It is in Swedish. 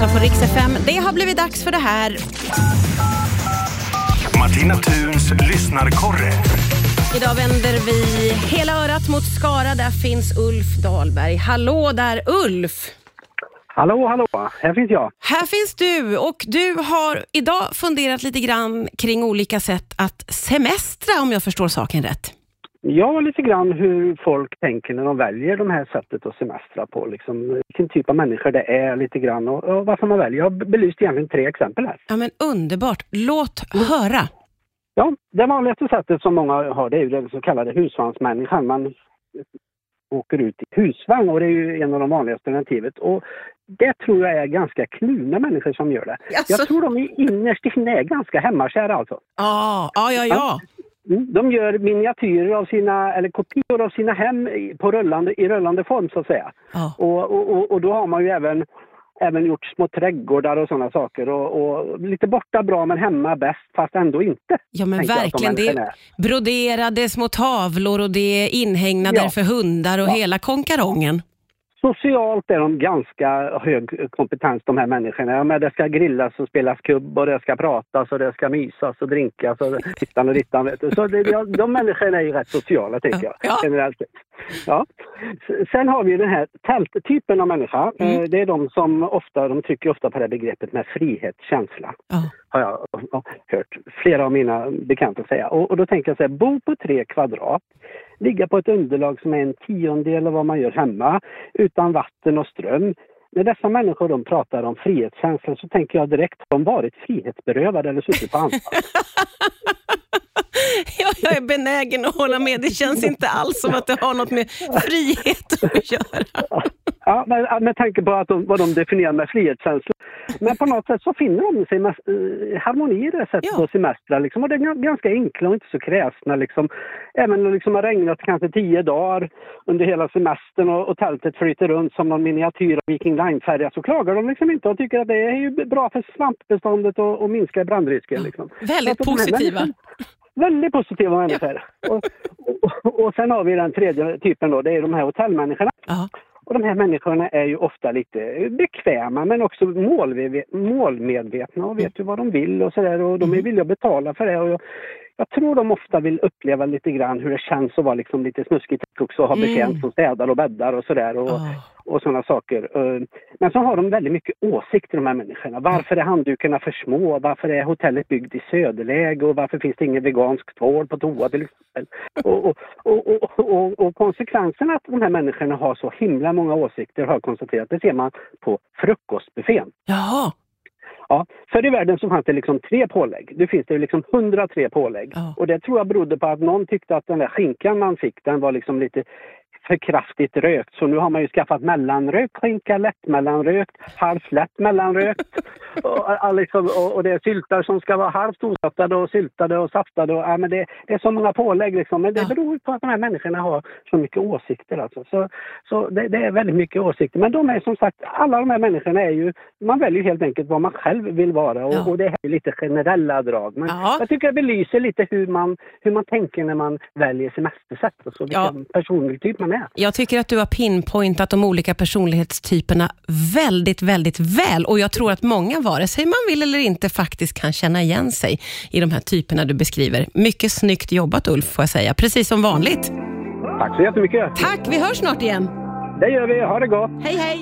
lyssnar på Rix FM. Det har blivit dags för det här. Martina Thuns lyssnarkorre. Idag vänder vi hela örat mot Skara. Där finns Ulf Dahlberg. Hallå där Ulf! Hallå, hallå, här finns jag. Här finns du och du har idag funderat lite grann kring olika sätt att semestra om jag förstår saken rätt. Ja, lite grann hur folk tänker när de väljer de här sättet att semestra på. Liksom, vilken typ av människor det är lite grann och, och varför man väljer. Jag har belyst egentligen tre exempel här. Ja men underbart. Låt höra. Ja, det vanligaste sättet som många har det är ju den så kallade husvagnsmänniskan. Man åker ut i husvagn och det är ju en av de vanligaste alternativet. Och det tror jag är ganska kluvna människor som gör det. Jaså? Jag tror de innerst inne är ganska hemmakära alltså. Ja, ja, ja. ja. Mm, De gör miniatyrer av sina, eller kopior av sina hem på rullande, i rullande form så att säga. ja. Och, och, och, då har man ju även, även gjort små trädgårdar och sådana saker. Och, och lite borta bra men hemma bäst fast ändå inte. Ja men verkligen. Det är broderade små tavlor och det är inhägnader Ja. för hundar och Ja. hela konkarongen. Socialt är de ganska hög kompetens de här människorna. Ja, men det ska grillas och spelas kubb och det ska pratas och det ska mysas och drinkas och dittan och dittan. Vet du. Så det, de, människorna är ju rätt sociala tycker jag Ja. generellt. Ja. Sen har vi den här tälttypen av människa. Mm. Eh, Det är de som ofta, de trycker ofta på det begreppet med frihetskänsla. Ja. Har jag ja, hört flera av mina bekanta säga. Och, och då tänker jag så här, bo på tre kvadrat, ligga på ett underlag som är en tiondel av vad man gör hemma, utan vatten och ström. När dessa människor de pratar om frihetskänsla så tänker jag direkt, har de varit frihetsberövade eller suttit på anstalt? Ja, jag är benägen att hålla med. Det känns inte alls som att det har något med frihet att göra. Ja, med, med tanke på att de, vad de definierar med frihetskänsla. Men på något sätt så finner de sig eh, harmoni i det sättet Ja. att semestra. Liksom. Och det är gan- ganska enkla och inte så kräsna. Liksom. Även om det liksom har regnat kanske tio dagar under hela semestern och, och tältet flyter runt som någon miniatyr av Viking Line-färja så klagar de liksom inte och tycker att det är ju bra för svampbeståndet och, och minskar brandrisken. Liksom. Väldigt de här positiva. människorna- Väldigt positiva människor. Och, och, och sen har vi den tredje typen då, det är de här hotellmänniskorna. Ja. Och de här människorna är ju ofta lite bekväma men också målmedvetna och vet ju vad de vill och sådär och de är villiga att betala för det. Och jag, jag tror de ofta vill uppleva lite grann hur det känns att vara liksom lite snuskigt också och ha Mm. betjänt som städar och bäddar och sådär. Och, Ja. Och sådana saker. Eh, Men så har de väldigt mycket åsikter de här människorna. Varför är handdukarna för små? Varför är hotellet byggt i söderläge? Och varför finns det ingen vegansk tvål på toa till exempel? Och, och, och, och, och, och konsekvensen att de här människorna har så himla många åsikter har jag konstaterat, det ser man på frukostbuffén. Jaha. Ja, förr i världen så fanns det liksom tre pålägg. Nu finns det liksom 103 pålägg. Ja. Och det tror jag berodde på att någon tyckte att den där skinkan man fick, den var liksom lite för kraftigt rökt. Så nu har man ju skaffat mellanrökt skinka, lätt mellanrökt, halvt lätt mellanrökt. och, liksom, och, och det är syltar som ska vara halvt osaftade och syltade och saftade. Och, ja, men det, det är så många pålägg liksom. Men det Ja. beror på att de här människorna har så mycket åsikter alltså. Så, så det, det är väldigt mycket åsikter. Men de är som sagt, alla de här människorna är ju, man väljer helt enkelt vad man själv vill vara. Och, Ja. och det är lite generella drag. Men Ja. jag tycker det belyser lite hur man, hur man tänker när man väljer semestersätt. Och så, vilken personlig typ man är. Jag tycker att du har pinpointat de olika personlighetstyperna väldigt, väldigt väl och jag tror att många, vare sig man vill eller inte, faktiskt kan känna igen sig i de här typerna du beskriver. Mycket snyggt jobbat Ulf, får jag säga. Precis som vanligt. Tack så jättemycket. Tack, vi hörs snart igen. Det gör vi. Ha det gott. Hej, hej!